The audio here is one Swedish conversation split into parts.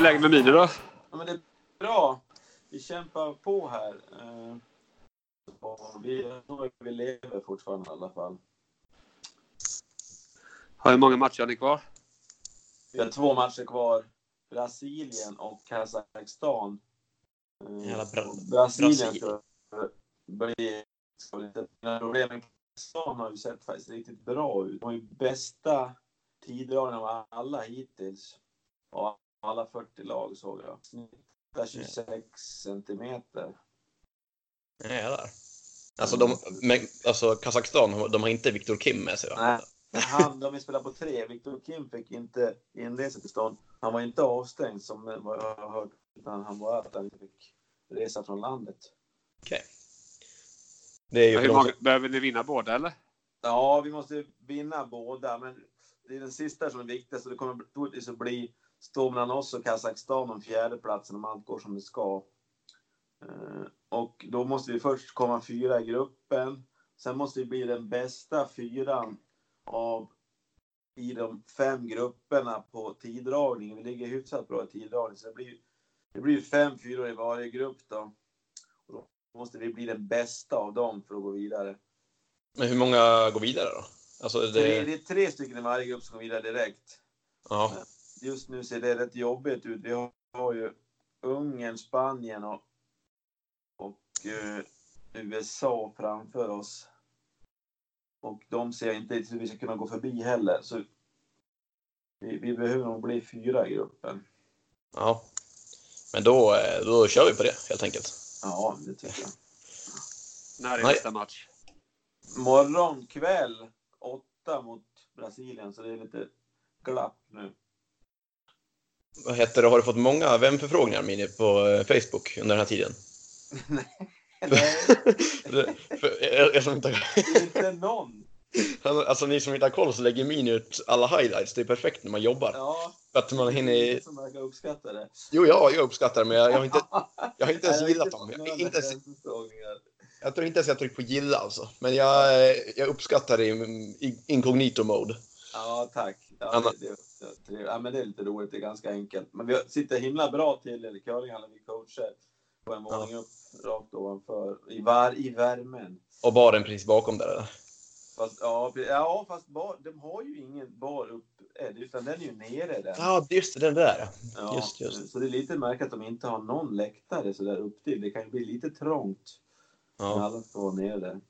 är läget med Mini då? Ja, men det är bra. Vi kämpar på här. Eh, och vi, vi lever fortfarande i alla fall. Hur många matcher har ni kvar? Vi har två matcher kvar. Brasilien och Kazakstan. Eh, Jävla bra- och Brasilien Brasilien. ska bli... Ska bli inte mina problem. Men Kazakstan har ju sett faktiskt riktigt bra ut. De har ju bästa tiddragningen av alla hittills. Av alla 40 lag såg jag. Snittar 26 centimeter. Jävlar. Alltså, de, men, alltså Kazakstan, de har inte Viktor Kim med sig va? Nej, han, de spelar på tre. Viktor Kim fick inte inresetillstånd. Han var inte avstängd som vad jag har hört, utan han var att han inte fick resa från landet. Okej. Det är ju Hur många, behöver ni vinna båda eller? Ja, vi måste vinna båda, men det är den sista som är viktigast. och Det kommer troligtvis att bli stå mellan oss och Kazakstan om fjärdeplatsen om allt går som det ska. Eh, Och då måste vi först komma fyra i gruppen. Sen måste vi bli den bästa fyran av i de fem grupperna på tiddragning. Vi ligger hyfsat bra i tiddragning, så det blir, det blir fem fyror i varje grupp då. Och då måste vi bli den bästa av dem för att gå vidare. men hur många går vidare då? Alltså, Det, det, det är tre stycken i varje grupp som går vidare direkt. ja. Just nu ser det rätt jobbigt ut. Vi har, har ju Ungern, Spanien och, och eh, USA framför oss. Och de ser jag inte riktigt hur vi ska kunna gå förbi heller. Så vi, vi behöver nog bli fyra i gruppen. ja. Men då, eh, då kör vi på det helt enkelt. Ja, det tycker jag. När är nästa match? Morgon, kväll, åtta mot Brasilien. Så det är lite glapp nu. Vad heter det? Har du fått många vänförfrågningar Mini på eh, Facebook under den här tiden? Nej, som inte, inte någon. alltså ni som inte har koll så lägger Mini ut alla highlights. Det är perfekt när man jobbar. Ja, För att man hinner... som verkar uppskatta det. Jo, ja, jag uppskattar det, men jag, jag har inte, jag har inte ens Nej, gillat dem. Jag, inte ens, referensförfrågningar. jag tror inte ens jag tryckt på gilla alltså. Men jag, eh, jag uppskattar det i, i incognito mode. Ja, tack. Ja, Anna- det, det, ja, men det är lite roligt. Det är ganska enkelt. Men vi sitter himla bra till i curlinghallen. Vi coachar på en våning upp rakt ovanför i, var, i värmen. Och baren precis bakom där. eller? Fast, ja, ja, fast bar, de har ju ingen bar upp eh, utan den är ju nere där. Ja, just det, den där. Ja, just, just. Så det är lite märkligt att de inte har någon läktare så där upp till. Det kan ju bli lite trångt när Ja, alla ska vara nere där.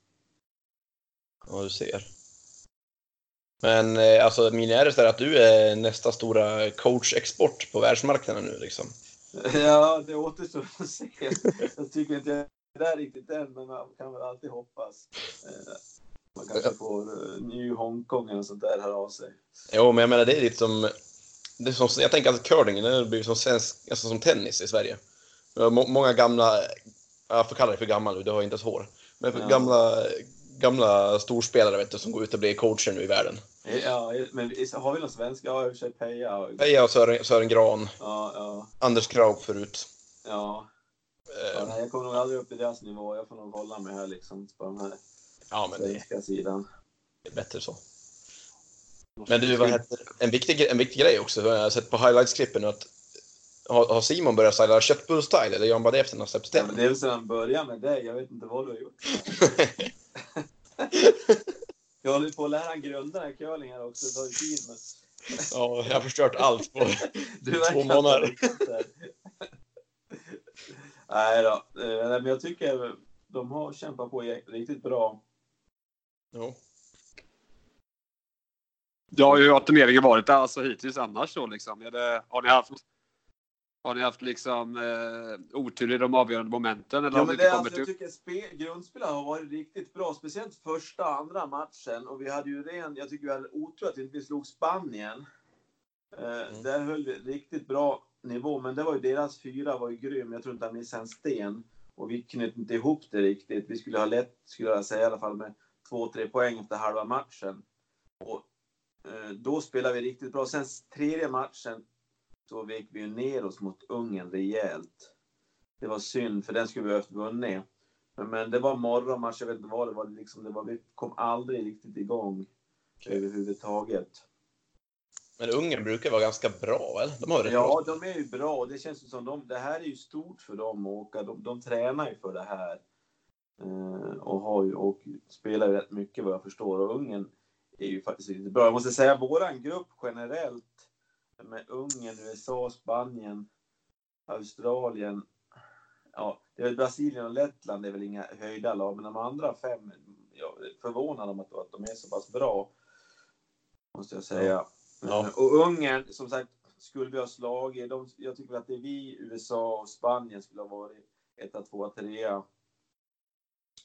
ja, du ser. Men eh, alltså, min är det så här att du är nästa stora coach-export på världsmarknaden nu liksom. Ja, det återstår att se. Jag tycker inte jag är där riktigt än, men man kan väl alltid hoppas. Eh, Man kanske får eh, New Hongkong eller sånt där här av sig. Jo, men jag menar det är lite som... Det är som jag tänker att curlingen har blivit som, svensk, alltså som tennis i Sverige. Många gamla, jag får kalla det för gammal nu, det har inte ens hår. Men Ja. gamla, gamla storspelare vet du, som går ut och blir coacher nu i världen. Ja, men har vi någon svensk? Ja, i och för sig Peja. Peja och Sören, Sören Gran, Ja, ja, Anders Krauk förut. ja. ja Eh, nej, jag kommer nog aldrig upp i deras nivå. Jag får nog hålla mig här liksom på den här Ja, men det svenska sidan. är bättre så. Men du, vad heter, en, viktig, en viktig grej också, jag har sett på highlights-klippen att har, har Simon börjat styla köttbullstyle eller gör han bara det efter han har släppt Ja, men det är väl sedan början med dig. Jag vet inte vad du har gjort. Jag håller på att lära han grunderna i curling här också. Det tar ju tid. Men... Ja, jag har förstört allt på Du två månader. Nej då. Eh, Men jag tycker de har kämpat på riktigt bra. Jo. Ja, hur har turneringen varit alltså hittills annars då liksom? Är det, har ni haft har ni haft liksom eh, otur i de avgörande momenten eller Ja, men det, alltså, jag tycker spe, grundspelet har varit riktigt bra. Speciellt första och andra matchen. Och vi hade ju ren, jag tycker vi hade otur att vi inte slog Spanien. Eh, Mm. Där höll vi riktigt bra nivå. Men det var ju deras fyra var ju grym. Jag tror inte han missade en sten. Och vi knöt inte ihop det riktigt. Vi skulle ha lätt, skulle jag säga i alla fall, med två, tre poäng efter halva matchen. Och eh, då spelade vi riktigt bra. Sen tredje matchen så vek vi ju ner oss mot Ungern rejält. Det var synd, för den skulle vi behövt vunnit. Men, men det var morgonmatch, jag vet inte vad det var. Liksom, det var vi kom aldrig riktigt igång överhuvudtaget. Men Ungern brukar vara ganska bra, eller? De har Ja, bra. de är ju bra. Det känns ju som de, det här är ju stort för dem att åka. De, de tränar ju för det här. Eh, och, har ju, och spelar ju rätt mycket vad jag förstår. Och Ungern är ju faktiskt riktigt bra. Jag måste säga våran grupp generellt med Ungern, USA, Spanien, Australien. Ja, det är väl Brasilien och Lettland det är väl inga höjda lag, men de andra fem, jag är förvånad om att, att de är så pass bra. Måste jag säga. Ja. Och Ungern, som sagt, skulle vi ha slagit. De, jag tycker att det är vi, USA och Spanien skulle ha varit etta, tvåa, trea.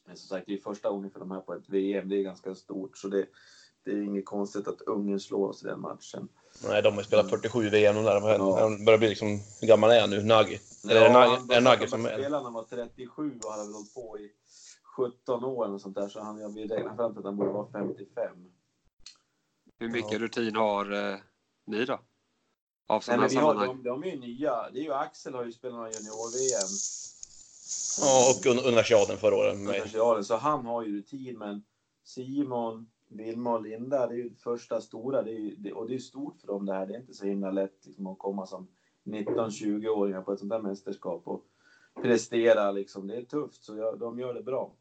Men som sagt, det är första gången för de här på ett VM. Det är ganska stort, så det, det är inget konstigt att Ungern slår oss i den matchen. Nej, de har ju spelat 47 VM de där. Ja. De börjar bli liksom... Hur gammal är han nu? Nugget? Eller är det Nugget, är det Nugget som är... Spelarna var 37 och hade väl hållit på i 17 år eller sånt där, så han, jag vill räkna fram till att han borde vara 55. Hur mycket Ja. rutin har eh, ni då? Av Nej, sådana men vi har, sammanhang? de, de är ju nya. Det är ju Axel har ju spelat några junior-VM. Ja, och un- universiaden förra året. Universiaden, så han har ju rutin, men Simon, Vilma och Linda, det är ju första stora. Det är ju, det, och det är stort för dem det här. Det är inte så himla lätt liksom, att komma som 19-20-åringar på ett sånt där mästerskap och prestera. Liksom. Det är tufft, så jag, de gör det bra.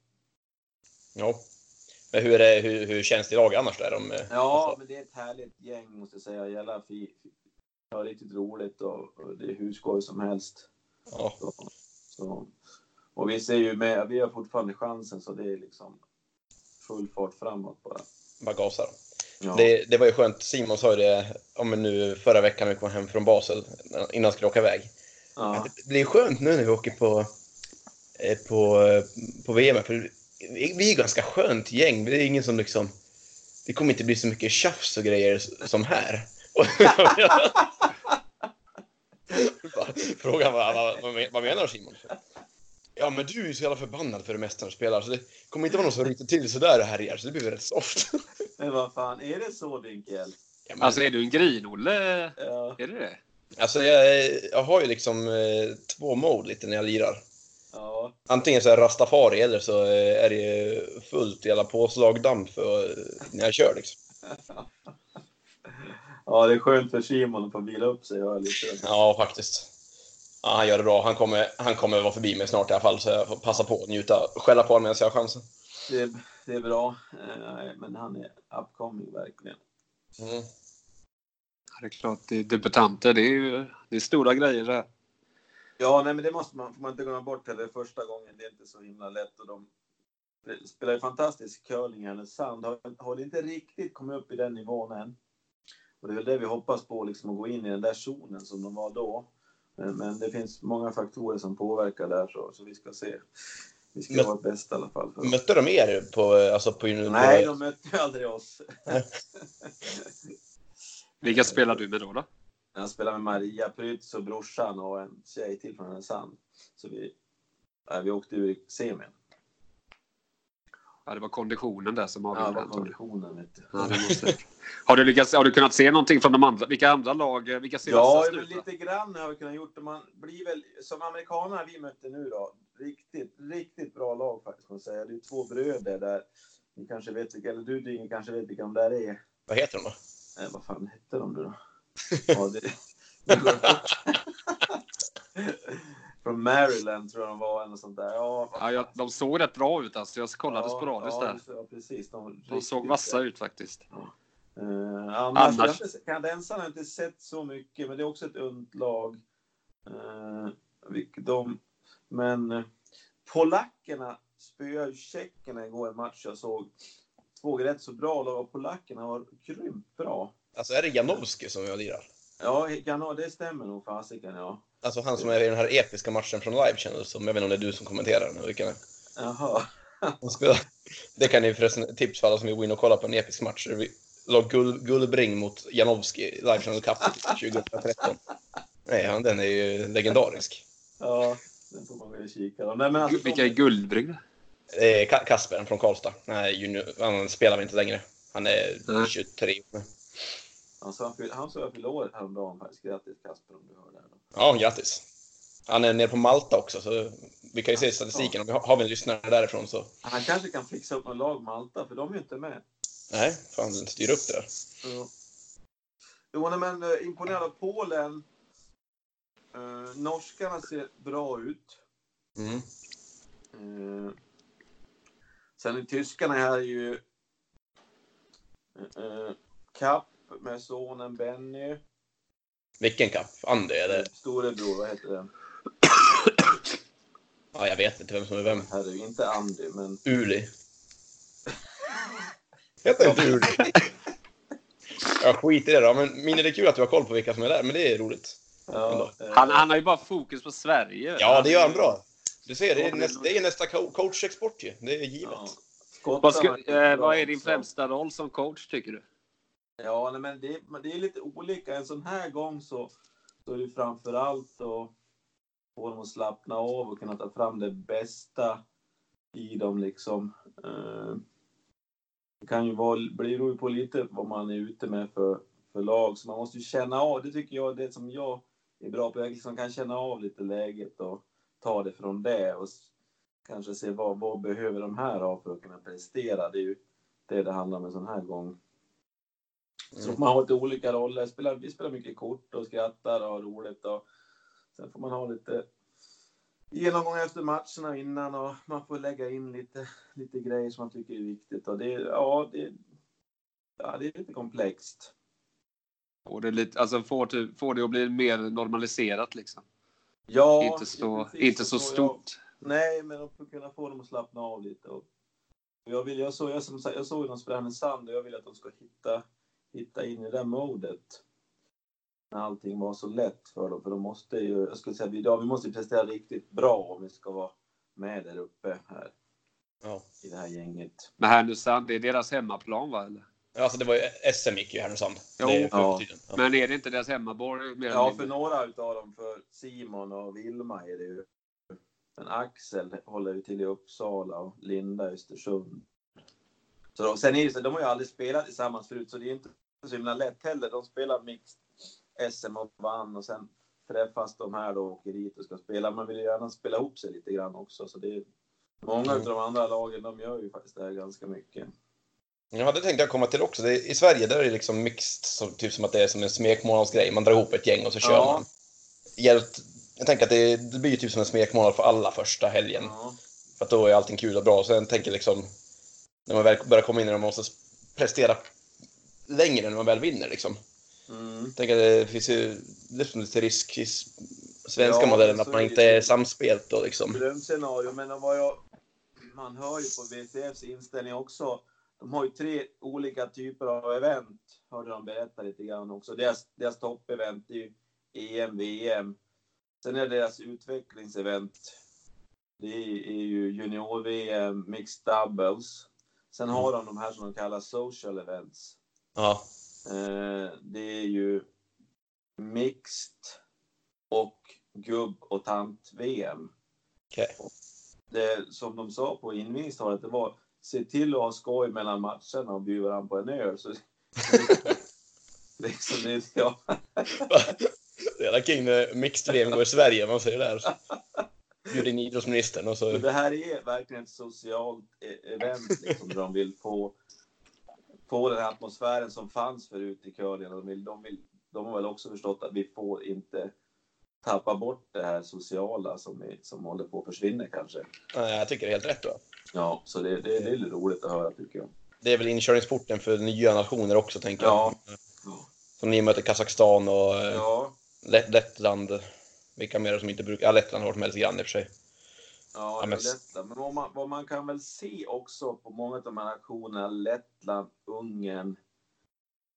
Ja. Men hur, är det, hur, hur känns det i lag annars? Där? De, eh, Ja, alltså, men det är ett härligt gäng måste jag säga. Jävla fi, ja, riktigt roligt och, och det är hur skoj som helst. ja. Så, så. Och vi ser ju med, vi har fortfarande chansen så det är liksom full fart framåt bara. Bara gasar. Ja. Det, det var ju skönt. Simon sa ju det om nu förra veckan när vi kom hem från Basel innan han skulle åka iväg. ja. Det blir skönt nu när vi åker på, eh, på, på VM. För vi är ganska skönt gäng. Det är ingen som liksom... Det kommer inte bli så mycket tjafs och grejer som här. Frågan var vad, vad, men- vad menar du Simon? Ja men du är ju så jävla förbannad för det mesta när du spelar så det kommer inte vara någon som ryter till sådär och härjar så det blir väl rätt soft. Men vad fan, är det så Dinkel? Ja, men, Alltså är du en grinolle? Ja, Är det det? alltså jag, jag har ju liksom eh, två mode lite när jag lirar. ja. Antingen så är det rastafari eller så eh, är det ju fullt jävla påslagdamm för, eh, när jag kör liksom. ja, det är skönt för Simon att få vila upp sig. Lite... Ja, faktiskt. Ja, han gör det bra. Han kommer, han kommer vara förbi mig snart i alla fall, så jag får passa på att njuta. Skälla på honom medan jag har chansen. det, det är bra. Eh, men han är upcoming verkligen. Mm. Ja, det är klart, det är debutanter. Det är ju det är stora grejer det här. Ja, nej, men det måste man, får man inte glömma bort heller. Första gången, det är inte så himla lätt. Och de spelar ju fantastisk curling i Härnösand. Har, har inte riktigt kommit upp i den nivån än. Och det är väl det vi hoppas på, liksom, att gå in i den där zonen som de var då. Men, men det finns många faktorer som påverkar där, så, så vi ska se. Vi ska vårt bästa i alla fall. Mötte de er på, alltså på, på Nej, de mötte aldrig oss. Vilka spelar du med då? då? Jag spelar med Maria Prytz och brorsan och en tjej till från Härnösand. Så vi, vi åkte ur i semin. Ja, det var konditionen där som Ja, avgjorde. antagligen. konditionen, vet. Ja, måste... har, du lyckats, har du kunnat se någonting från de andra? Vilka andra lag? eh, Vilka ser Ja, men lite grann har vi kunnat gjort. Man blir väl, som amerikanerna vi mötte nu då, riktigt, riktigt bra lag faktiskt. Man säga. Det är två bröder där. Ni kanske vet vilka, eller du Dinge kanske vet vilka de där är. Vad heter de då? Eh, vad fan hette de då? Ja, det. Från Maryland tror jag de var, eller sånt där. Ja, Ja, jag, de såg rätt bra ut alltså. Jag kollade ja, sporadiskt ja, där. Ja, precis. De, De såg vassa ut faktiskt. Eh, annars, Annars- kanadensarna har inte sett så mycket, men det är också ett ungt lag. Uh, de, men eh, polackerna spöade ju tjeckerna igår i en match jag såg. Två rätt så bra lag och polackerna har grymt bra. Alltså är det Janowski som jag lirar? Ja, det stämmer nog fasiken, ja. Alltså han som är i den här episka matchen från Live Channel, som jag vet inte om det är du som kommenterar den. Jaha. Det kan ni förresten tips för alla som vill gå in och kolla på en episk match. Vi lag Gull, Gullbring mot Janowski i Live Channel Cup 2013. Nej, han, den är ju legendarisk. Ja, den får man väl kika. Nej, men alltså, Vilka är Guldbrygg? Det är Ka- Kasper från Karlstad. Nej, junior, han spelar vi inte längre. Han är Nej. 23. Han sa han fyll- han sa jag fyllde år häromdagen faktiskt. Grattis Kasper om du hör det här. Då. Ja, grattis. Han är nere på Malta också, så vi kan ju se statistiken. Om vi har, har vi en lyssnare därifrån så... Han kanske kan fixa upp något lag Malta, för de är ju inte med. Nej, fan styr upp det där. Ja. Jo, men eh, imponerad av Polen. Eh, norskarna ser bra ut. Mm. Eh, sen är tyskarna här är ju eh, eh, Kapp med sonen Benny. Vilken kapp? Andy eller? Storebror, vad heter det? Ja, jag vet inte vem som är vem. Herre, inte Andy, men Uli. Heter inte Uli? Ja, skit i det då. Men det är kul att du har koll på vilka som är där, men det är roligt. ja, eh, Han, han har ju bara fokus på Sverige. Ja, det gör han bra. Du ser, det är, nästa, det är nästa co- coachexport ju. Det är givet. ja. Vad, ska, är eh, vad är din främsta roll som coach, tycker du? Ja, nej, men det, men det är lite olika. En sån här gång så, så är det framför allt att få dem att slappna av och kunna ta fram det bästa i dem. Liksom. Eh, Det kan ju vara, beror ju på lite vad man är ute med för, för lag. Så man måste ju känna av, det tycker jag är det som jag är bra på. Jag liksom kan känna av lite läget och ta det från det. Och kanske se vad, vad behöver de här ha för att kunna prestera. Det är ju det det handlar om en sån här gång. Så man har lite olika roller. Spelar, vi spelar mycket kort och skrattar och har roligt. Och sen får man ha lite genomgång efter matcherna innan och man får lägga in lite, lite grejer som man tycker är viktigt. Och det, ja, det, ja, det är lite komplext. Får det, lite, alltså får, typ, får det att bli mer normaliserat liksom? Ja, inte så, precis. inte så jag- stort. Nej, men att kunna få dem att slappna av lite. Och jag, vill, jag, såg, jag, som jag såg dem spela Härnösand och jag vill att de ska hitta, hitta in i det modet. När allting var så lätt för dem. För de måste ju, jag skulle säga, idag, vi måste ju prestera riktigt bra om vi ska vara med där uppe här Ja. i det här gänget. Men Härnösand, det är deras hemmaplan va? Eller? Alltså, det var ju SM gick ju i Härnösand. Jo. det är förr Ja. Ja. Men är det inte deras hemmaborg? Mer Ja, för några utav dem, för Simon och Vilma är det ju. Men Axel håller ju till i Uppsala och Linda i Östersund. Så de, sen är det så, de har ju aldrig spelat tillsammans förut, så det är inte så himla lätt heller. De spelar mixed SM och vann och sen träffas de här då och åker dit och ska spela. Man vill ju gärna spela ihop sig lite grann också, så det är Många Mm. av de andra lagen, de gör ju faktiskt det här ganska mycket. Ja, det tänkte jag komma till också. Det, I Sverige där är det liksom mixed, så, typ som att det är som en smekmånadsgrej. Man drar ihop ett gäng och så kör Ja. man. Hjälpt, jag tänker att det, det blir typ som en smekmånad för alla första helgen. Ja. För att då är allting kul och bra. Sen tänker jag liksom, när man väl börjar komma in i det, man måste prestera längre när man väl vinner liksom. Mm. Tänker att det finns ju liksom lite risk i svenska Ja, modellen att man det inte är samspelt då liksom. drömscenario, men vad jag, man hör ju på VTFs inställning också. De har ju tre olika typer av event, hörde de berätta lite grann också. Deras, deras toppevent är ju EM, VM. Sen är deras utvecklingsevent, det är, är ju junior-VM, mixed doubles. Sen har de de här som de kallar social events. Ja. Eh, det är ju mixed och gubb och tant-VM. Okej. Det som de sa på invigningstalet, det var se till att ha skoj mellan matcherna och bjuda varandra på en öl. Så, liksom det, ja. Jävla king när mixed VM går i Sverige, man säger där. Bjuder in idrottsministern och så... Så det här är verkligen ett socialt e- event liksom, där de vill få, få den här atmosfären som fanns förut i curlingen. De, vill, de, vill, de har väl också förstått att vi får inte tappa bort det här sociala som, är, som håller på att försvinna kanske. Jag tycker det är helt rätt då. Ja, så det, det, det är lite roligt att höra tycker jag. Det är väl inkörningsporten för nya nationer också, tänker jag. Ja. Som ni möter Kazakstan och eh, Ja, Lett- Lettland. Vilka mer som inte brukar... Ja, Lettland har varit med lite grann i och för sig. Ja, det men- är Lettland. Men vad man, vad man kan väl se också på många av de här aktionerna, Lettland, Ungern,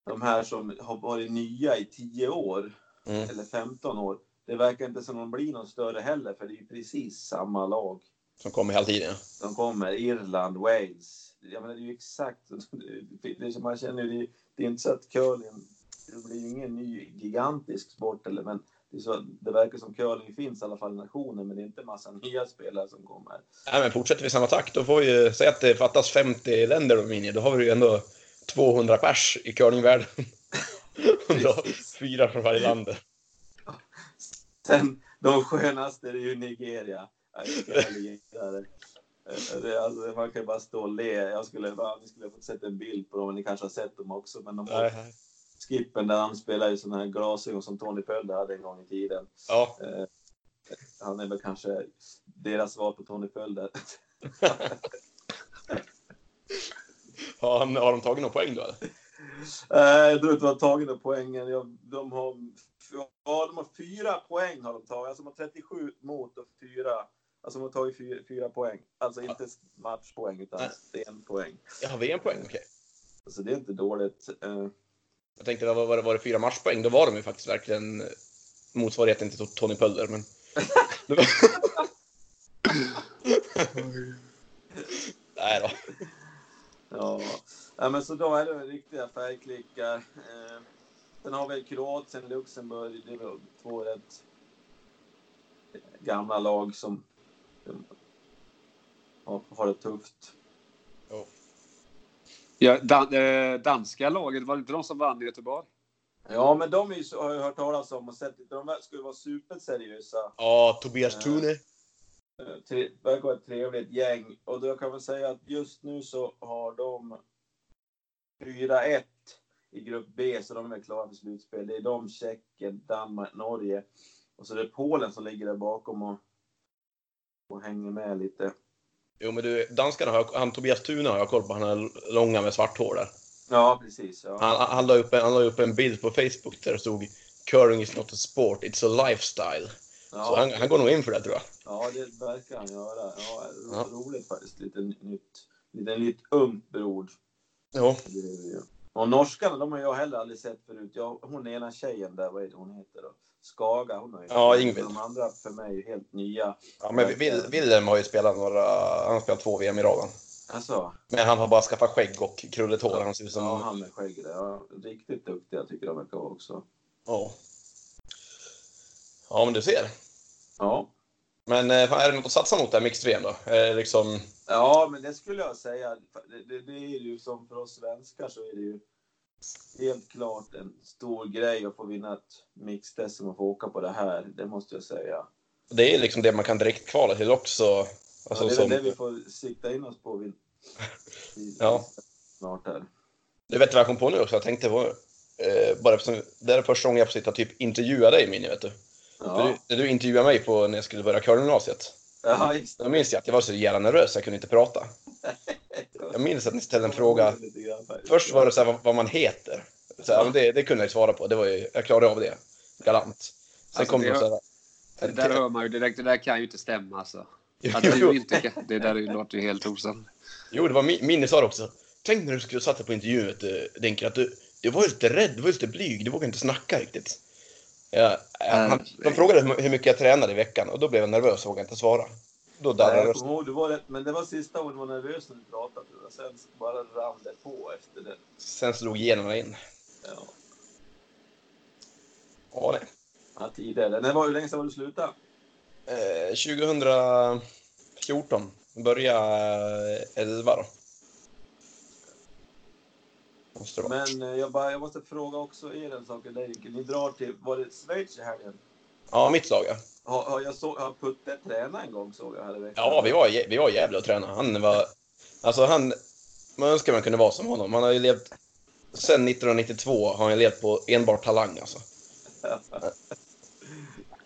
de här som har varit nya i 10 år Mm. eller 15 år. Det verkar inte som de blir någon större heller, för det är ju precis samma lag Som kommer hela tiden. som kommer. Irland, Wales. Jag menar, det är ju exakt, det man känner ju, det, det är inte så att curling, det blir ju ingen ny gigantisk sport eller men det, så, det verkar som curling finns i alla fall i nationen, men det är inte massa nya spelare som kommer. Nej, men fortsätter vi samma takt, då får vi säga att det fattas 50 länder då, Mini. Då har vi ju ändå 200 pers i curlingvärlden. 104 från varje land. Sen, de skönaste är ju Nigeria. Det, alltså, man kan ju bara stå och le. Jag skulle, ni skulle ha fått sett en bild på dem, ni kanske har sett dem också. Men de nej. Skippen där han spelar ju sådana här glasögon som Tony Pölder hade en gång i tiden. Ja, Eh, han är väl kanske deras svar på Tony Pölder. har, han, har de tagit någon poäng då? Eller? Eh, jag tror inte de har tagit några poängen. Jag, de, har, ja, de har fyra poäng har de tagit. Alltså de har 37 mot och fyra. Alltså de har tagit fyra, fyra poäng. Alltså inte matchpoäng utan stenpoäng. Jag har VM-poäng, okej. Så det är inte dåligt. Jag tänkte, var, var, det- var det fyra matchpoäng? Då var de ju faktiskt verkligen motsvarigheten till Tony Pölder, men... Nej då. Ja, ja men så då är det riktiga färgklickar. Eh, sen har vi Kroatien, Luxemburg. Det är väl två rätt gamla lag som har, har det tufft. Ja, dan, eh, danska laget, var det inte de som vann i Göteborg? Ja, men de är ju, så- har jag hört talas om och sett. De skulle vara superseriösa. Ja, Tobias Ja. Thune. Eh, verkar vara ett trevligt gäng. Och då kan man säga att just nu så har de 4-1 i grupp B, så de är klara för slutspel. Det är de, Tjeckien, Danmark, Norge. Och så det är Polen som ligger där bakom och, och hänger med lite. Jo, men du, danskarna har han Tobias Thune har jag koll på. Han är långa med svart hår där. Ja, precis. Ja. Han, han, la upp en, han la upp en bild på Facebook där det stod Curling is not a sport, it's a lifestyle. Så Ja, han, han går nog in för det tror jag. ja, det verkar han göra. Ja, Ja. roligt faktiskt. Lite nytt, lite nytt är det ju. Och norskarna, de har jag heller aldrig sett förut. Jag, hon ena tjejen där, vad är det hon heter då? Skaga, hon har ju Ja, Ingvild. De andra för mig är helt nya. Ja, men Wil- Wilhelm har ju spelat några, han har spelat två VM i raden. Alltså, Men han har bara skaffat skägg och krulligt hår. Han ser ut som... ja, han med skägg. Ja, riktigt duktiga tycker jag verkar vara också. Ja. Ja, men du ser. Ja. Men eh, är det något att satsa mot där mixed VM då? Liksom... ja, men det skulle jag säga. Det, det, det är ju som för oss svenskar så är det ju helt klart en stor grej att få vinna ett mixed-SM och få åka på det här. Det måste jag säga. Det är liksom det man kan direkt kvala till också. Alltså, ja, det är som, det vi får sikta in oss på vid, Ja. snart här. Du vet vad jag kom på nu också? Jag tänkte på... Eh, bara eftersom, det är första gången jag får sitta och typ intervjua dig, Minni, vet du. Ja, du. Du intervjuade mig på, när jag skulle börja curlinggymnasiet. ja just det. Då minns jag att jag var så jävla nervös, jag kunde inte prata. Jag minns att ni ställde en fråga. Först var det så här, vad, vad man heter. Så här, det, det kunde jag svara på. Det var ju, jag klarade av det. Galant. Sen Alltså, kom det det så här, Det där hör man ju direkt. Det där kan ju inte stämma alltså. Att du inte kan, det där låter ju helt osannolikt. Jo, det var min, Minni sa det också. Tänk när du skulle dig på intervjun, vet du, Dinkel, att du, du var ju lite rädd, du var lite blyg, du vågade inte snacka riktigt. Ja, han, de frågade hur- hur mycket jag tränade i veckan och då blev jag nervös och vågade inte svara. Då Nej, darrade jag kommer ihåg, du var rätt, men det var sista gången du var nervös när du pratade. Sen bara rann det på efter det. Sen slog generna in. Ja, Ja, nej. ja tidigare. När var, hur länge sedan var du slutade? Eh, 2014. Började eh, 11 då. Måste det. Men eh, jag, bara, jag måste fråga också er en sak. Ni drar till, var det Schweiz i helgen? Ja, mitt lag ja. Har, har, jag så, har Putte tränat en gång såg jag här i veckan? Ja, vi var, vi var i Gävle och tränade. Han var... Alltså han... Man önskar man kunde vara som honom. Han har ju levt... Sen 1992 har han levt på enbart talang alltså.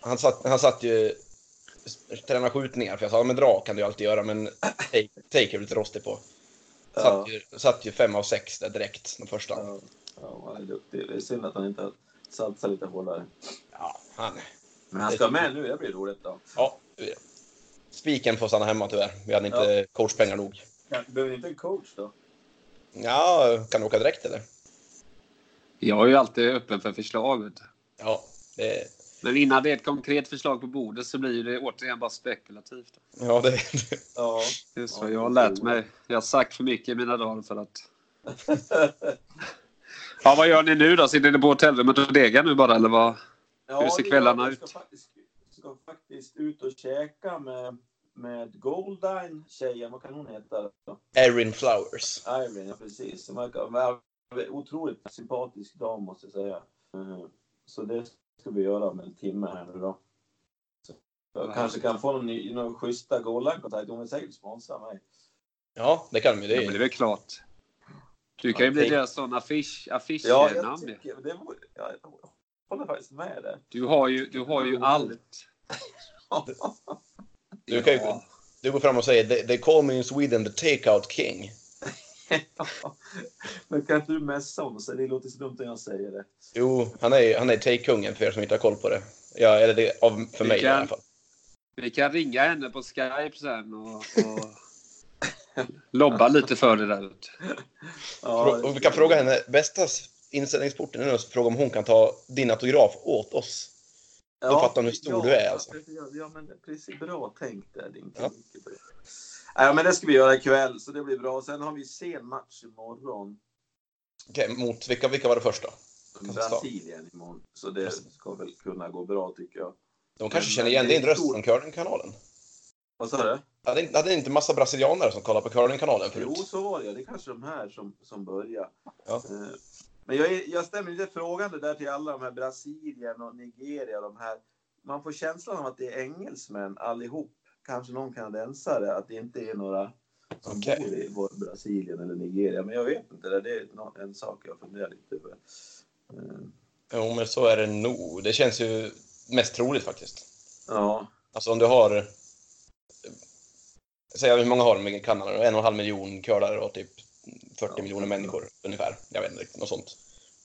Han satt, han satt ju... Träna skjutningar. För jag sa, men dra kan du ju alltid göra, men take, take är lite rostig på. Satt, Ja. ju, satt ju fem av sex där direkt, den första. Ja, ja, han är duktig. Det är synd att han inte har satsat lite hårdare. Ja, han... Men han ska med nu, det blir roligt då. Ja, spiken får stanna hemma tyvärr. Vi hade inte coachpengar nog. Behöver ni inte en coach då? Ja, kan du åka direkt eller? Jag är ju alltid öppen för förslag. Vet du. Ja, det, Men innan det är ett konkret förslag på bordet så blir det återigen bara spekulativt. ja, det, Ja. Det är så Ja, jag har det lärt mig. Jag har sagt för mycket i mina dagar för att... Ja, vad gör ni nu då? Sitter ni på hotellrummet och degar nu bara eller vad? Ja, Hur ser kvällarna ut? Jag ska faktiskt, ska faktiskt ut och käka med, med Goldine tjejen, vad kan hon heta? Erin Flowers. Irene, ja precis. Som verkar, Otroligt sympatisk dam måste jag säga. Eh, Så det ska vi göra om en timme här nu då. Jag Ja. kanske kan få någon, ny- någon schyssta gålankontakt. Hon vill säkert sponsra mig. Ja, det kan vi. Det Ja, men det är är, väl klart. Du kan ju bli deras sån affisch, Ja, affischnamn. jag tycker det vore, ja, håller faktiskt med där. du, har ju, du har ju allt. Du kan ju- du går fram och säger they, they call me in Sweden the takeout king. Men kan inte du messa honom? Så det låter så dumt när jag säger det. Jo, han är, han är take-kungen för er som inte har koll på det. Ja, eller det, av, för Vi mig i kan- alla fall. Vi kan ringa henne på Skype sen och, och lobba lite för det där. Ja, och vi kan fråga henne, bästa inställningsporten nog att fråga om hon kan ta din autograf åt oss. Då fattar hon hur stor du är, alltså. Ja, ja, men precis. Bra tänkt där, din Ja. ja. ja, men det ska vi göra ikväll, så det blir bra. Sen har vi sen match imorgon. Okej, mot vilka, vilka var det första? Kazakstan. Brasilien imorgon. Så det ska väl kunna gå bra tycker jag. De kanske känner igen din röst från curlingkanalen. Vad sa du? Hade hade inte massa brasilianare som kollar på curlingkanalen Jo, förut? så var det. Det är kanske de här som, som börjar. Ja. Eh, Men jag, är, jag stämmer lite frågande där till alla de här Brasilien och Nigeria. De här. Man får känslan av att det är engelsmän allihop. Kanske någon kanadensare. Att det inte är några som Okej. bor i vår Brasilien eller Nigeria. Men jag vet inte. Det är en sak jag funderar lite över. Eh, Jo, men så är det nog. Det känns ju mest troligt faktiskt. Ja, Alltså om du har... Säg hur många har de i Kanada? En och en halv miljon curlare och typ 40 Ja. miljoner människor ungefär. Jag vet inte riktigt, något sånt.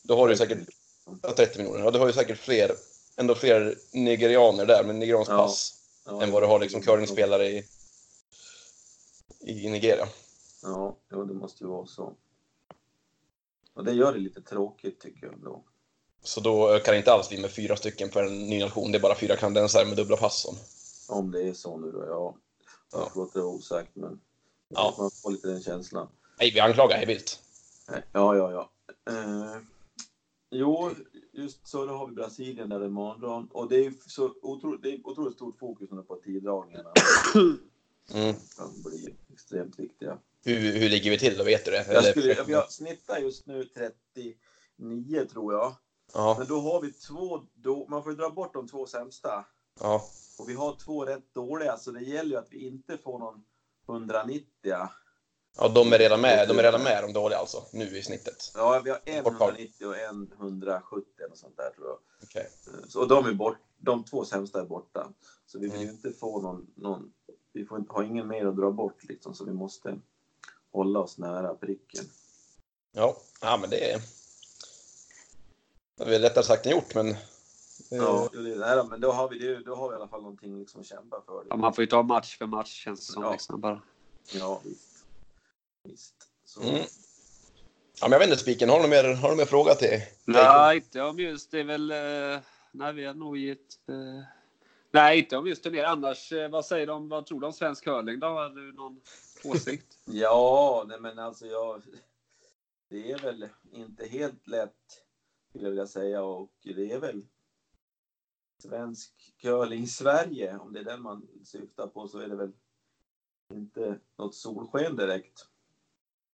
Då har du säkert... Mm. Ja, 30 miljoner. Ja, du har ju säkert fler, ändå fler nigerianer där med nigeriansk pass än vad du har liksom curlingspelare i, i Nigeria. Ja, jo, det måste ju vara så. Och det gör det lite tråkigt tycker jag då. Så då ökar det inte alls vi med fyra stycken på en ny nation. Det är bara fyra kanadensare med dubbla pass. som- Om det är så nu då, ja. Jag Ja. låter det osagt, men Ja. man får lite den känslan. Nej, vi anklagar hej vilt. Ja, ja, ja. Eh, jo, just så då har vi Brasilien där imorgon. Och det är så otroligt, det är otroligt stort fokus nu på tiddragningarna. Mm. De blir extremt viktiga. Hur, hur ligger vi till då? Vet du det? Jag, skulle, jag snittar just nu 39 tror jag. Ja, Men då har vi två, då, man får ju dra bort de två sämsta. ja. Och vi har två rätt dåliga, så det gäller ju att vi inte får någon 190. Ja, de är redan med. De är redan med de dåliga alltså, nu i snittet. Ja, vi har en Bortval. 190 och en 170 och sånt där tror jag. Okej. Så, och de är bort, de två sämsta är borta. Så vi vill ju Mm. inte få någon, någon vi får inte, har ingen mer att dra bort liksom, så vi måste hålla oss nära pricken. Ja, ja, men det är... Det är lättare sagt än gjort, men... Ja, det är det men då har vi, då har vi i alla fall någonting liksom att kämpa för. Ja, man får ju ta match för match känns det som. Ja. Liksom, bara. Ja, visst. Visst. Så, Mm. Ja, men jag vet inte, Spiken, har du mer, har du mer fråga till? Nej, inte om just det är väl... Eh, nej, vi har nog gett... Eh, nej, inte om just turnéer. Annars, eh, vad säger de? Vad tror du om svensk curling då? Har du någon åsikt? Ja, nej men alltså jag... Det är väl inte helt lätt, skulle jag vilja säga. Och det är väl svensk curling Sverige, om det är den man syftar på, så är det väl inte något solsken direkt.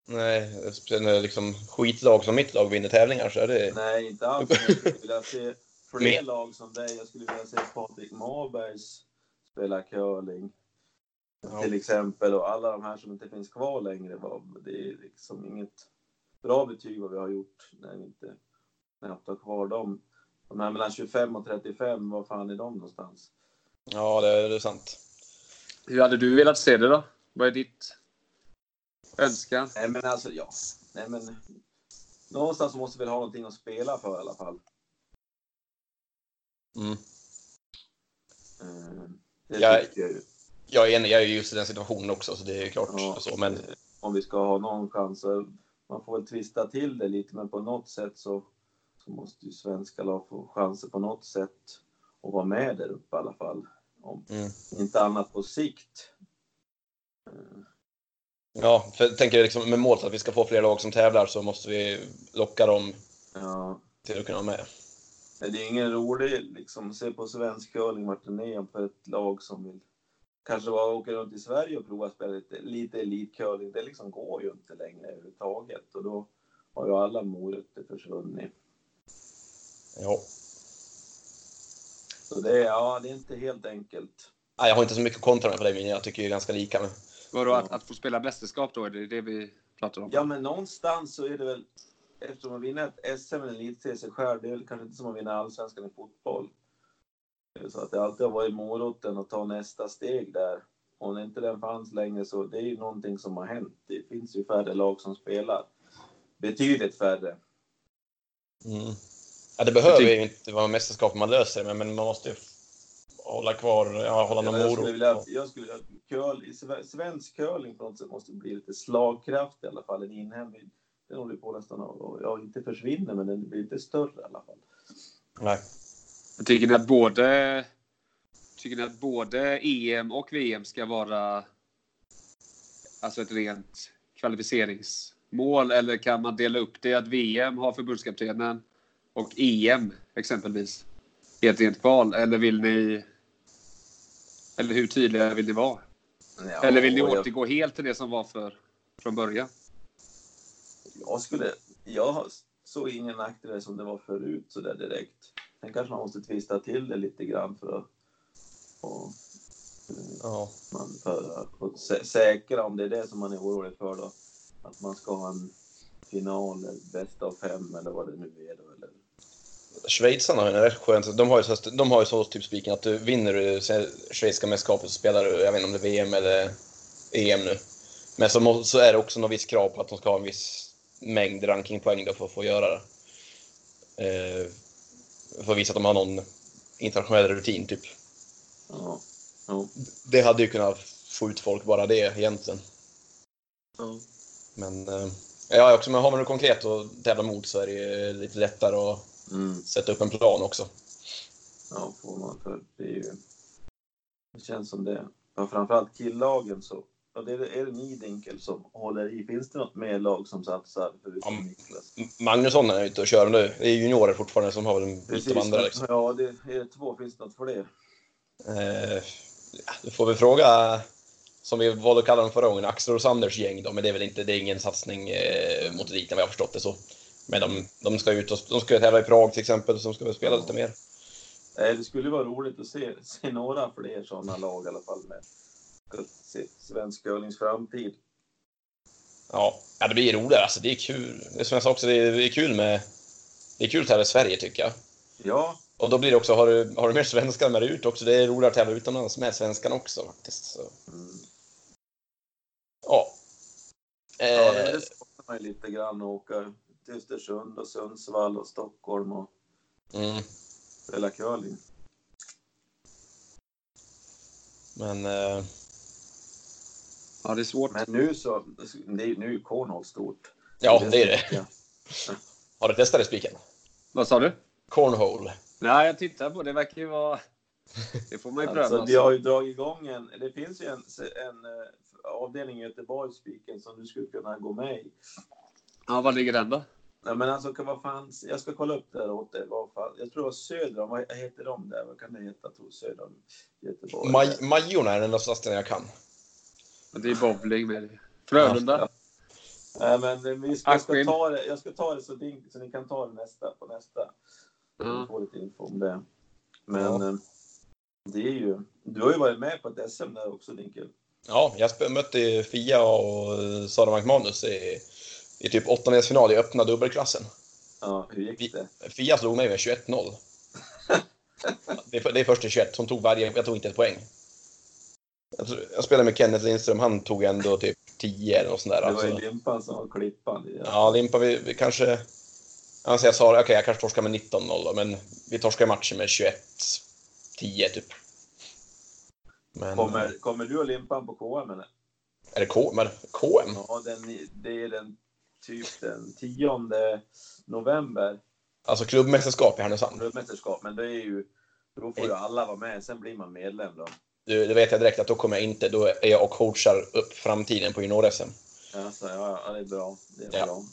Nej, speciellt när liksom skitlag som mitt lag vinner tävlingar så är det... Nej, inte alls. Jag skulle vilja se fler Men- lag som dig. Jag skulle vilja se Patrik Marbergs spela curling. Ja. Till exempel. Och alla de här som inte finns kvar längre. Det är liksom inget bra betyg vad vi har gjort när vi inte knappt har kvar dem. De här mellan 25 och 35, var fan är de någonstans? Ja, det, det är sant. Hur hade du velat se det då? Vad är ditt önskan? Nej men alltså, ja. Nej men. Någonstans måste vi ha någonting att spela för i alla fall. Mm. Eh, Det Jag- jag ju. Jag är enig, jag är just i den situationen också, så det är klart Ja, så. Men Om vi ska ha någon chans. Man får väl twista till det lite, men på något sätt så, så måste ju svenska lag få chanser på något sätt att vara med där uppe i alla fall. Om Mm. inte annat på sikt. Eh, ja, för jag tänker liksom med målet att vi ska få fler lag som tävlar så måste vi locka dem Ja, till att kunna vara med. men det är ingen rolig liksom se på svensk curling vart den är för ett lag som vill kanske bara åka runt i Sverige och prova att spela lite, lite elitcurling. Det liksom går ju inte längre överhuvudtaget och då har ju alla morötter försvunnit. Ja. Så det är, ja, det är inte helt enkelt. Nej, jag har inte så mycket kontra med på det, men jag tycker är ganska lika. Men... Vadå, att, att få spela mästerskap då? Är det det vi pratar om? Ja, men någonstans så är det väl, eftersom man vinner ett SM eller en elitserie själv, det är väl kanske inte som att vinna allsvenskan i fotboll. Så att det alltid har varit moroten att ta nästa steg där. Och när inte den fanns längre så det är ju någonting som har hänt. Det finns ju färre lag som spelar. Betydligt färre. Mm. Ja, det behöver ju inte vara mästerskap man löser det, men, man måste ju hålla kvar, ja, hålla någon jag skulle morot. vilja, jag skulle vilja, curl, svensk curling på något sätt måste bli lite slagkraft i alla fall. En inhemsk. Den håller på nästan att, och- ja, inte försvinner, men den blir lite större i alla fall. Nej. Tycker ni att både Tycker ni att både EM och VM ska vara alltså ett rent kvalificeringsmål? Eller kan man dela upp det att VM har förbundskaptenen och EM exempelvis i ett rent kval? Eller vill ni eller hur tydliga vill ni vara? Ja, Eller vill ni och jag- återgå helt till det som var för, från början? Jag skulle... Jag såg ingen nackdel som det var förut så där direkt. Sen kanske man måste twista till det lite grann för att... Och, Ja. man, för att och sä- säkra om det är det som man är orolig för då. Att man ska ha en final, bäst av fem eller vad det nu är då. Eller, Schweizarna har ju en rätt skönt. De har ju så, de har ju så typ spiken att du vinner du schweiziska mästerskapet så spelar du, jag vet inte om det är VM eller EM nu. Men så, må, så är det också något visst krav på att de ska ha en viss mängd rankingpoäng då för att få göra det. Eh, för att visa att de har någon internationell rutin typ. ja, ja, Det hade ju kunnat få ut folk bara det egentligen. ja. Men eh, ja, också, men har man något konkret att tävla mot så är det ju lite lättare att Mm. sätta upp en plan också. Ja, får man för det är ju... Det känns som det. Ja, framförallt killagen så. Ja, det är, är det Nidinkel som håller i. Finns det något mer lag som satsar förutom Ja, Niklas? Magnusson är ute och kör nu. Det är juniorer fortfarande som har väl en bit av andra. Liksom. Ja, det är det två. Finns det något fler? Eh, ja, då får vi fråga, som vi valde att kalla dem förra gången, Axel och Sanders gäng då, men det är väl inte, det är ingen satsning eh, mot eliten vad jag har förstått det så. Men de, de ska ut och de ska tävla i Prag till exempel, så de ska väl spela lite mer. Det skulle vara roligt att se, se några fler sådana lag i alla fall med svensk curlings framtid. Ja, det blir roligare alltså. Det är kul. Det är som jag sa också, det är, det är kul med det är kul att tävla i Sverige tycker jag. Ja, Och då blir det också, har du, har du mer svenskar med dig ut också, det är roligare att tävla utomlands med svenskarna också faktiskt. Så, mm. ja. ja Eh, det, det saknar man ju lite grann att åka till Östersund och Sundsvall och Stockholm och mm, spela curling. men eh, Ja, det är svårt. Men nu så, det är, nu är cornhole stort. ja, det är det. Ja. Har du testat det spiken? Vad sa du? Cornhole. Nej, jag tittar på det. Det verkar ju vara... Det får man ju pröva. Alltså, vi har ju dragit igång en, det finns ju en, en eh, avdelning i Göteborg, Spiken, som du skulle kunna gå med i. Ja, var ligger den då? Nej, men alltså, kan- vad fan, jag ska kolla upp det här åt dig. Jag tror det var söder om, vad heter de där? Vad kan det heta? tror, söder om Göteborg? Maj, Majorna är den satsningen jag kan. Det är bowling med det. Frölunda. Ja. Nej, men eh, vi ska, jag, ska ta det, jag ska ta det så, din, så ni kan ta det nästa, på nästa. Vi får lite info om det. Men Ja. eh, det är ju, du har ju varit med på ett SM där också, Dinkel. Ja, jag mötte Fia och eh, Sara McManus i, i typ åttondelsfinal i öppna dubbelklassen. Ja, hur gick det? Fia slog mig med 21-0. Det är, det är först till 21. Hon tog varje, jag tog inte ett poäng. Jag, tror, jag spelade med Kenneth Lindström, han tog ändå typ 10 eller något sånt där. Det var ju Alltså, Limpan som var klippan. ja, Limpa, vi, vi kanske... Jag säger Sara, okej jag kanske torskar med 19-0 då, men vi torskar matchen med 21-10 typ. Men, Kommer, kommer du och Limpan på KM eller? är det K, men, KM? Ja, den, det är den typ den 10 november, Alltså klubbmästerskap i Härnösand. klubbmästerskap. Men det är ju, då får ju alla vara med. Sen blir man medlem då. Du, det vet jag direkt att då kommer jag inte, då är jag och coachar upp framtiden på junior-SM. Ja, så, ja, ja, det är bra. Det är Ja. bra.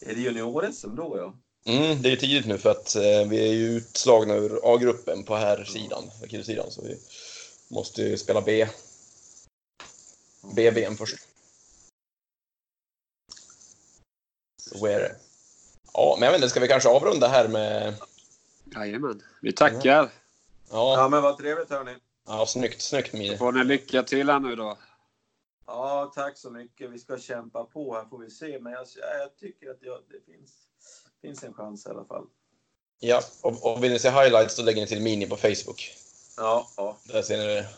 Är det junior-SM då ja? Mm, det är tidigt nu för att eh, vi är ju utslagna ur A-gruppen på här sidan, killsidan, så vi måste ju spela B. B-VM först. Så är det. Ja, men jag vet inte, ska vi kanske avrunda här med... Jajamän. Vi tackar. Ja, Ja, men vad trevligt hörni. ja snyggt, snyggt Mini. Får ni lycka till här nu då. Ja, tack så mycket. Vi ska kämpa på här får vi se. Men jag, jag tycker att jag, det finns, finns en chans i alla fall. Ja, och, och vill ni se highlights så lägger ni till Mini på Facebook. Ja, ja. Där ser ni det.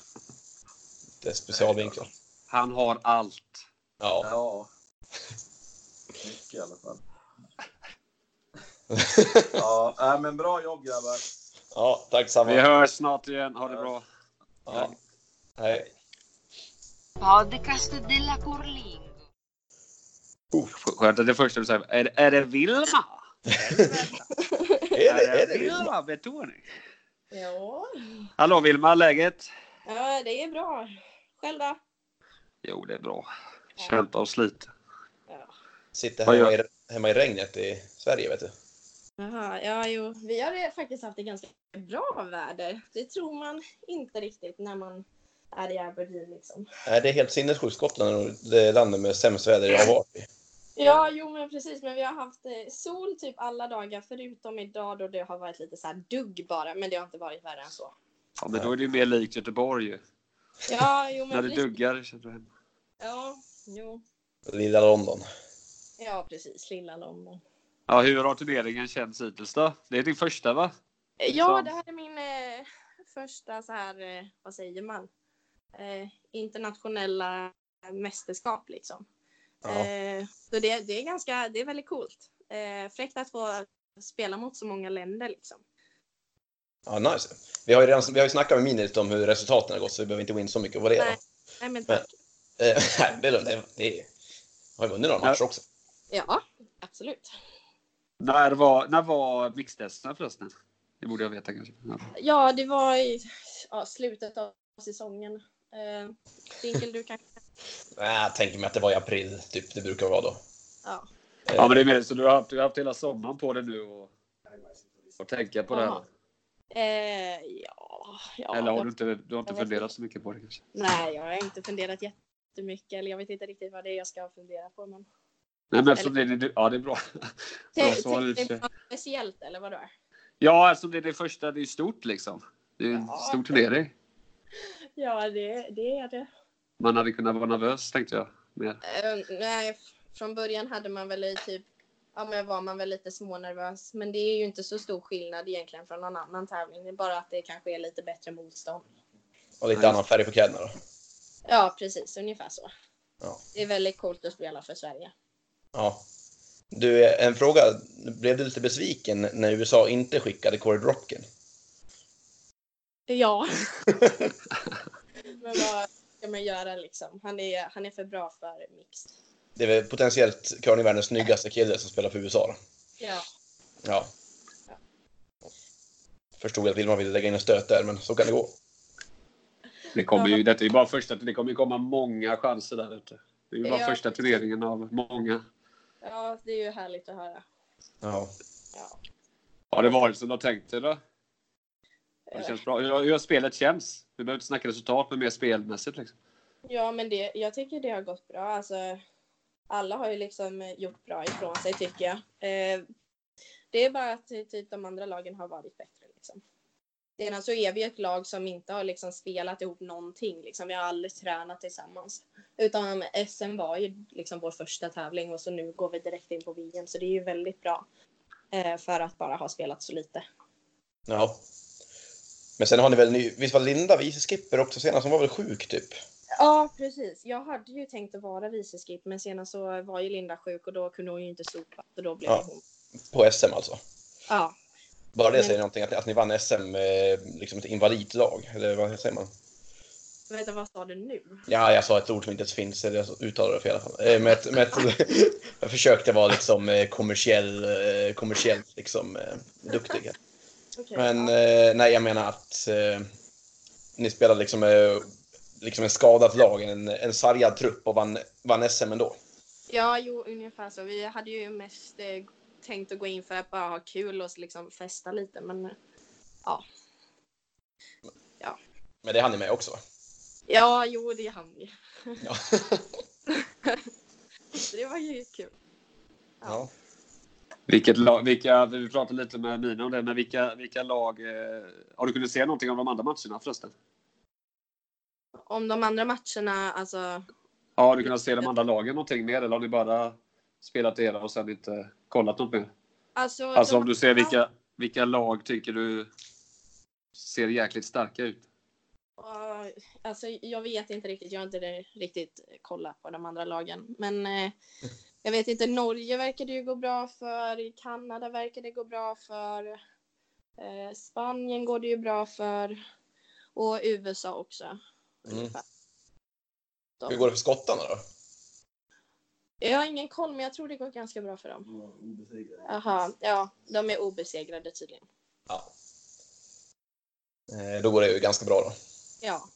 Det är specialvinklar. Han har allt. Ja. Ja. Mycket i alla fall. Ja, äh, men bra jobb grabbar. ja, tack samma. Vi hörs snart igen. Ha det bra. Ja. Hej. Podcast della Curlingo. Skönt att det första du säger. Är, är det Vilma? Är det, är det Vilma betoning? Ja. Hallå Vilma, läget? ja, det är bra. Själv då? Jo, det är bra. Kämpa och slita. Sitter hemma i, hemma i regnet i Sverige, vet du. Jaha, ja, jo. Vi har det faktiskt haft ett ganska bra väder. Det tror man inte riktigt när man är i Aberdeen liksom. Nej, det är helt sinnessjukt. Skottland är det landet med sämst väder jag har varit i. Ja, jo men precis. Men vi har haft eh, sol typ alla dagar förutom idag då det har varit lite så här dugg bara. Men det har inte varit värre än så. Ja, men då är det ju mer likt Göteborg ju. Ja, jo När men det precis. duggar känner du hem. Ja, jo. Lilla London. Ja, precis. Lilla London. Ja, hur har turneringen känts hittills då? Det är din första va? Ja, Så. det här är min eh, första så här, eh, vad säger man? Eh, internationella mästerskap liksom. Ja. Eh, så det, det är ganska, det är väldigt coolt. Eh, fräckt att få spela mot så många länder liksom. Ja, nice. Vi har ju, redan, vi har ju snackat med Mini lite om hur resultaten har gått, så vi behöver inte gå in så mycket på det. Nej. då. Nej men Men- tack. Eh, nej, det, är lugnt. det, det har ju vunnit några matcher också. Ja, absolut. När var, när var mixtesterna förresten? Det borde jag veta kanske. Ja. Ja, det var i ja, slutet av säsongen. Eh, Dinkel, du kan... Nej, jag tänker mig att det var i april, typ. Det brukar vara då. Ja. Ja, men det är mer så du har haft, du har haft hela sommaren på det nu och, och tänka på det Jaha. här. Eh, ja, ja. Eller har jag- du inte, du har inte funderat inte. så mycket på det kanske? Nej, jag har inte funderat jättemycket. Eller jag vet inte riktigt vad det är jag ska fundera på. Men... Nej, men eftersom det är, ja, det är bra. bra svar på något speciellt eller vad det är? Ja, eftersom det är det första, det är stort liksom. Det är en Ja. stor turnering. Ja, det, det är det. Man hade kunnat vara nervös tänkte jag. Mer. Eh, nej, f- från början hade man väl i typ, ja men var man väl lite smånervös. Men det är ju inte så stor skillnad egentligen från någon annan tävling. Det är bara att det kanske är lite bättre motstånd. Och lite Nej. annan färg på kläderna då. Ja, precis. Ungefär så. Ja. Det är väldigt coolt att spela för Sverige. Ja. Du, en fråga. Blev du lite besviken när USA inte skickade Corey Dropkin? Ja. men vad ska man göra liksom? Han är, han är för bra för mixed. Det är väl potentiellt curlingvärldens snyggaste kille som spelar för USA då. Ja. Ja. Förstod att Vilma ville lägga in en stöt där, men så kan det gå. Det kommer ju, detta är ju bara första, det kommer ju komma många chanser där ute. Det är ju bara Ja. första turneringen av många. Ja, det är ju härligt att höra. Ja. Ja. Har det varit som du har tänkt dig då? Det Eh, känns bra. Hur, hur har spelet känts? Vi behöver inte snacka resultat, men mer spelmässigt liksom. Ja, men det, jag tycker det har gått bra. Alltså, alla har ju liksom eh, gjort bra ifrån sig tycker jag. Eh, det är bara att eh, typ, de andra lagen har varit bättre. Liksom. Sedan så är vi ett lag som inte har liksom spelat ihop någonting. Liksom. Vi har aldrig tränat tillsammans. Utan SM var ju liksom vår första tävling och så nu går vi direkt in på VM. Så det är ju väldigt bra. Eh, för att bara ha spelat så lite. ja. Men sen har ni väl ny... Visst var Linda vice skipper också senast? Hon var väl sjuk typ? Ja, precis. Jag hade ju tänkt att vara viceskip men senare så var ju Linda sjuk och då kunde hon ju inte sopa. Så då blev Ja. hon. På SM alltså? Ja, Bara det säger någonting, att, att ni vann SM med liksom ett invalidlag? Eller vad säger man? vänta vad sa du nu? Ja, jag sa ett ord som inte ens finns, eller jag uttalade det fel i alla fall. Eh, Med ett, med ett, jag försökte vara liksom eh, kommersiell, eh, kommersiellt liksom eh, duktig. Okej, Men ja. eh, nej, jag menar att eh, ni spelade liksom, eh, liksom en skadat lag, en, en sargad trupp och vann, vann SM ändå. ja, jo ungefär så. Vi hade ju mest eh, tänkt att gå in för att bara ha kul och liksom festa lite men eh, Men det hann ni med också va? ja, jo det hann vi. Ja. Det var ju kul. ja. Vilket lag, vilka, vi pratade lite med Mina om det, men vilka, vilka lag... Eh, har du kunnat se någonting av de andra matcherna förresten? Om de andra matcherna, alltså. Ja, har du kunnat se de andra lagen någonting mer eller har ni bara spelat era och sen inte kollat något mer? Alltså, Alltså om du ser vilka, vilka lag tycker du ser jäkligt starka ut? Ja, alltså, jag vet inte riktigt. Jag har inte riktigt kollat på de andra lagen. Men eh, jag vet inte. Norge verkar det ju gå bra för. Kanada verkar det gå bra för. Eh, Spanien går det ju bra för. Och USA också. Mm. Hur går det för skottarna då? Jag har ingen koll, men jag tror det går ganska bra för dem. Jaha, ja, de är obesegrade tydligen. Ja. Eh, Då går det ju ganska bra då. Ja,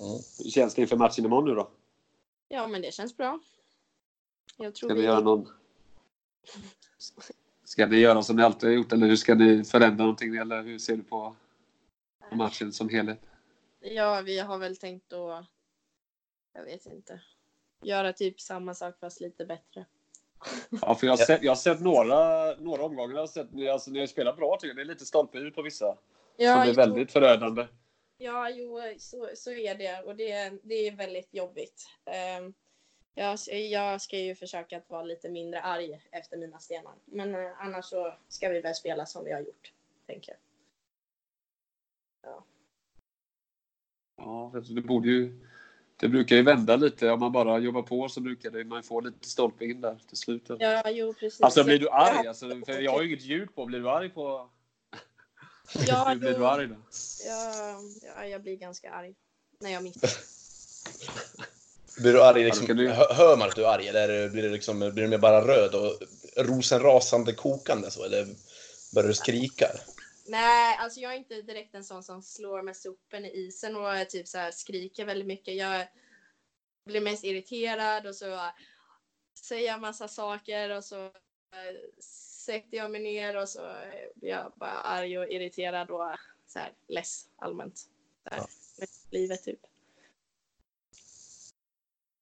Mm. Hur känns det inför matchen imorgon nu då? ja men det känns bra. Jag tror Ska vi... göra någon... Ska ni göra som ni alltid har gjort eller hur ska ni förändra någonting eller hur ser du på matchen som helhet? Ja, vi har väl tänkt att, jag vet inte, göra typ samma sak fast lite bättre. Ja, för jag har sett, jag har sett några, några omgångar. Jag har sett, alltså, ni har spelat bra tycker jag. Det är lite stolpe ut på vissa. Ja, som är jo, väldigt förödande. ja jo, så, så är det och det, det är väldigt jobbigt. Ehm, jag, jag ska ju försöka att vara lite mindre arg efter mina stenar. Men eh, annars så ska vi väl spela som vi har gjort, tänker jag. Ja, alltså, det borde ju... Det brukar ju vända lite. Om man bara jobbar på så brukar det, man få lite stolpe in där till slut. Ja, jo, precis. Alltså blir du arg? Alltså, för jag har ju inget ljud på. Blir du arg på... Ja, Hur blir du arg då? Ja, ja, jag blir ganska arg när jag missar. Blir du arg liksom, du- hö- hör man att du är arg eller blir, det liksom, blir du mer bara röd och rosenrasande kokande så? Eller börjar du skrika? Nej, alltså jag är inte direkt en sån som slår med sopen i isen och typ så skriker väldigt mycket. Jag blir mest irriterad och så säger jag massa saker och så eh, sätter jag mig ner och så blir jag bara arg och irriterad och så här less allmänt. Så här, Ja. med livet typ.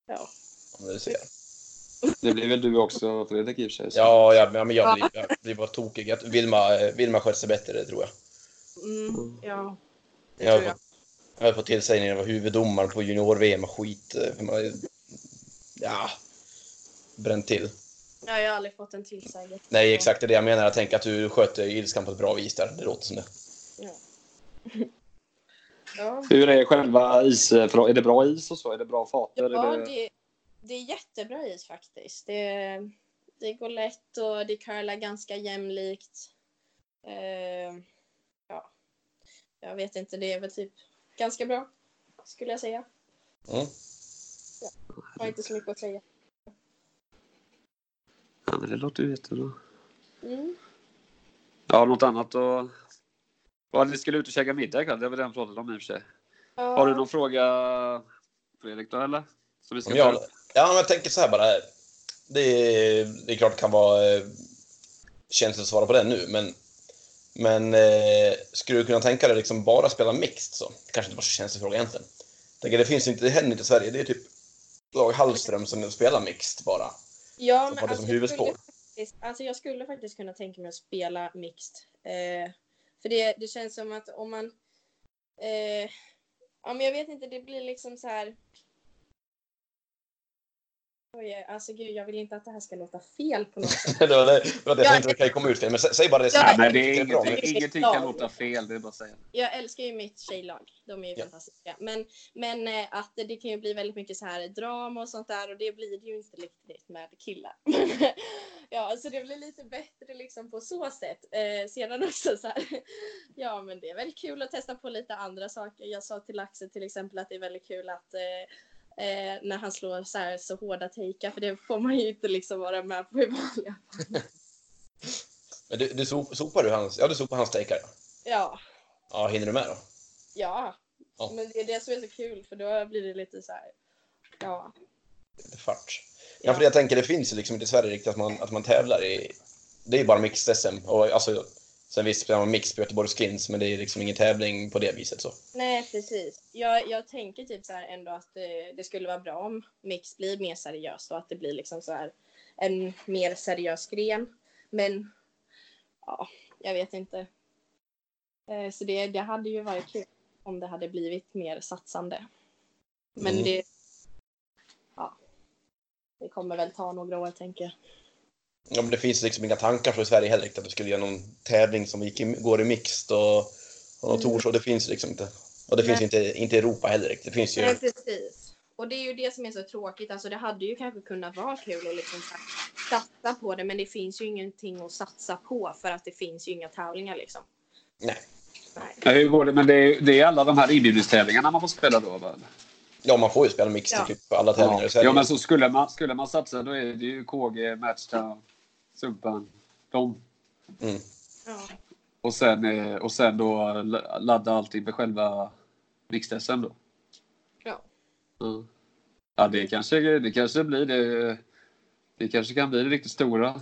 Ja. Om du ser. Det blir väl du också Fredrik i och för sig? så. Ja, ja, men jag blir, jag blir bara tokig. Vilma, eh, Vilma sköter sig bättre, det tror jag. Mm, ja. Det Jag tror har, jag. fått, jag har fått tillsägning av huvuddomare på junior-VM och skit. eh, för man- Ja, bränt till. Ja, jag har aldrig fått en tillsägelse. Nej, exakt det är det jag menar. Jag tänker att du sköter ilskan på ett bra vis där. Det låter som det. Ja. Hur är själva is? Är det bra is och så? Är det bra fater? Ja, det... det, det är jättebra is faktiskt. Det, det går lätt och det curlar ganska jämlikt. Eh, ja, jag vet inte, det är väl typ ganska bra skulle jag säga. Mm. Jag har inte så mycket att säga. Ja, men det låter ju jättebra. Mm. Ja, något annat och... Ja, ni skulle ut och käka middag ikväll. Det har vi redan pratat om i och för sig. Har du någon fråga Fredrik då eller? Som vi ska Om jag? Ja, men jag tänker så här bara. Det är, det är klart det kan vara eh, känsligt att svara på den nu, men, men eh, skulle du kunna tänka dig liksom bara spela mixed så? Det kanske inte var så känslig fråga egentligen. Tänker, det finns inte, det händer inte i Sverige. Det är typ lag Hallström som spelar mixed bara. Ja, Som men hade alltså, som huvudspår. Jag faktiskt, alltså jag skulle faktiskt kunna tänka mig att spela mixed. Eh, för det, det känns som att om man... Eh, ja, men jag vet inte, det blir liksom så här... Oj, alltså gud, jag vill inte att det här ska låta fel på något sätt. det var det, det, var det Ja, jag tänkte det kan ju komma ut fel, men sä, säg bara det. Ja, Nej, det är bra. ingenting, ingenting kan låta fel. Det är bara att säga. Jag älskar ju mitt tjejlag. De är ju Ja. fantastiska. Men, men eh, att det kan ju bli väldigt mycket så här drama och sånt där och det blir det ju inte riktigt med killar. ja, så det blir lite bättre liksom på så sätt. Eh, sedan också så här. Ja, men det är väldigt kul att testa på lite andra saker. Jag sa till Axel till exempel att det är väldigt kul att eh, Eh, när han slår så, här, så hårda takear för det får man ju inte liksom vara med på i vanliga fall. Men du, du sop, sopar du hans, ja du sopar hans här. ja. Ja, Ja, hinner du med då? ja. Ja. Men det är det som är så kul för då blir det lite så här. Ja. Lite fart. Ja, för jag tänker det finns ju liksom inte i Sverige riktigt att man, att man tävlar i... Det är ju bara mixed-SM. Och alltså, sen visst spelar man mix på Göteborgs Skins, men det är liksom ingen tävling på det viset så. Nej, precis. Jag, jag tänker typ så här ändå att det, det skulle vara bra om mix blir mer seriöst och att det blir liksom så här en mer seriös gren. Men ja, jag vet inte. Eh, Så det, det hade ju varit kul om det hade blivit mer satsande. Men Mm. det, ja, det kommer väl ta några år tänker jag. Ja, men det finns liksom inga tankar så i Sverige heller att du skulle göra någon tävling som gick i, går i mixed och, och något Mm. tours och det finns liksom inte. Och det finns Nej. inte, inte i Europa heller riktigt. Det finns ju... Nej, precis. Och det är ju det som är så tråkigt. Alltså det hade ju kanske kunnat vara kul att liksom satsa på det, men det finns ju ingenting att satsa på för att det finns ju inga tävlingar liksom. Nej. Nej. Ja, hur går det? Men det är, det är alla de här inbjudningstävlingarna man får spela då? Va? Ja, man får ju spela mixed Ja. typ alla tävlingar i Ja. Sverige. ja, men så skulle man, skulle man satsa då är det ju KG, Matchtown, Sumpan, de. Mm. Ja. Och sen, eh, och sen då la- ladda allting med själva mixtesten då. Ja. Ja, ja det, kanske, det kanske blir det. Det kanske kan bli det riktigt stora.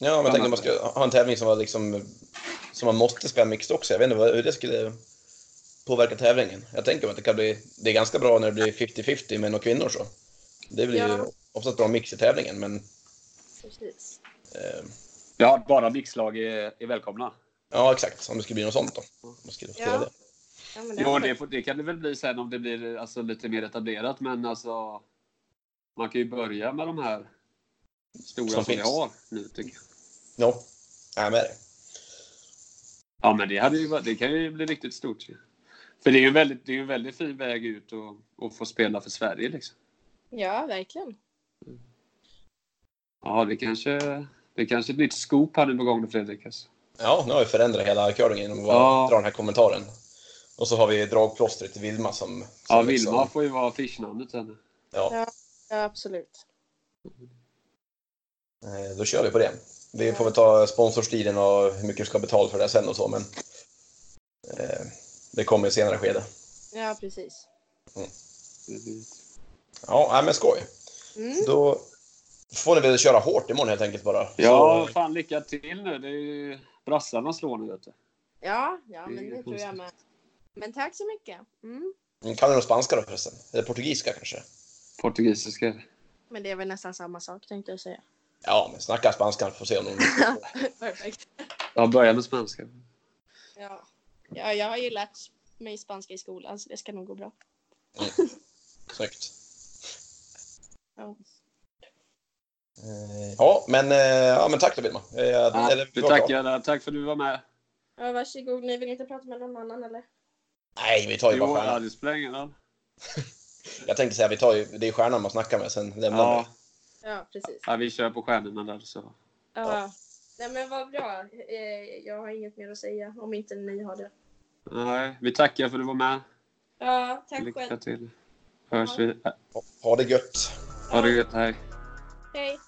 Ja, men jag tänkte att man skulle ha en tävling som var liksom som man måste spela mixed också. Jag vet inte vad- hur det skulle påverka tävlingen. Jag tänker att det kan bli, det är ganska bra när det blir 50-50 män och kvinnor så. Det blir ju Ja. oftast bra mix i tävlingen, men Precis. eh, Ja, bara mixlag är, är välkomna. ja, exakt. Om det skulle bli något sånt då. Om man skulle Ja. det. Ja, men det Jo, det, det kan det väl bli sen om det blir alltså, lite mer etablerat, men alltså. Man kan ju börja med de här stora Som som, vi har nu tycker jag. Ja, jag är med dig. Ja, men det, hade ju, det kan ju bli riktigt stort. För det är ju en väldigt, det är en väldigt fin väg ut och, och få spela för Sverige liksom. Ja, verkligen. Ja, det kanske, det kanske är ett nytt scoop här nu på gång Fredrik. Alltså. Ja, nu har vi förändrat hela curlingen genom att Ja. dra den här kommentaren. Och så har vi dragplåstret till Vilma som... som Ja, liksom- Vilma får ju vara affischnamnet sen. Ja, Ja, absolut. eh, då kör vi på det. Vi får väl ta sponsorstilen och hur mycket vi ska ha betalt för det sen och så, men... Eh, det kommer i senare skede. Ja, precis. Ja, nej, men skoj. Mm. Då får ni väl köra hårt imorgon helt enkelt bara. Ja, Så, fan lycka till nu. Det är ju brassarna slår nu vet du. Ja, ja, Det men det tror jag med. Men tack så mycket. Mm. kan ni någon spanska då förresten? Eller portugisiska kanske? Portugisiska. Men det är väl nästan samma sak tänkte jag säga. Ja, men snacka spanska får se om någon... Perfekt. Ja, börja med spanska. Ja. ja, jag har ju lärt mig spanska i skolan så det ska nog gå bra. Snyggt. Ja. Eh, Ja, men, eh, ja, men tack då Vilma. Eh, Ja, jag. Tack för att du var med. ja, varsågod. Ni vill inte prata med någon annan eller? Nej, vi tar ju Jo, bara ja, stjärnan. det spelar ingen roll. Jag tänkte säga, vi tar ju, det är stjärnan man snackar med, sen lämnar Ja, vi. Ja, precis. ja, vi kör på stjärnorna där så. Ja. Nej men vad bra. Jag har inget mer att säga om inte ni har det. Nej, vi tackar för att du var med. Ja, tack Lycka själv. till. Hörs vi. Ha det gött. Ha det gött. Hej. Hej.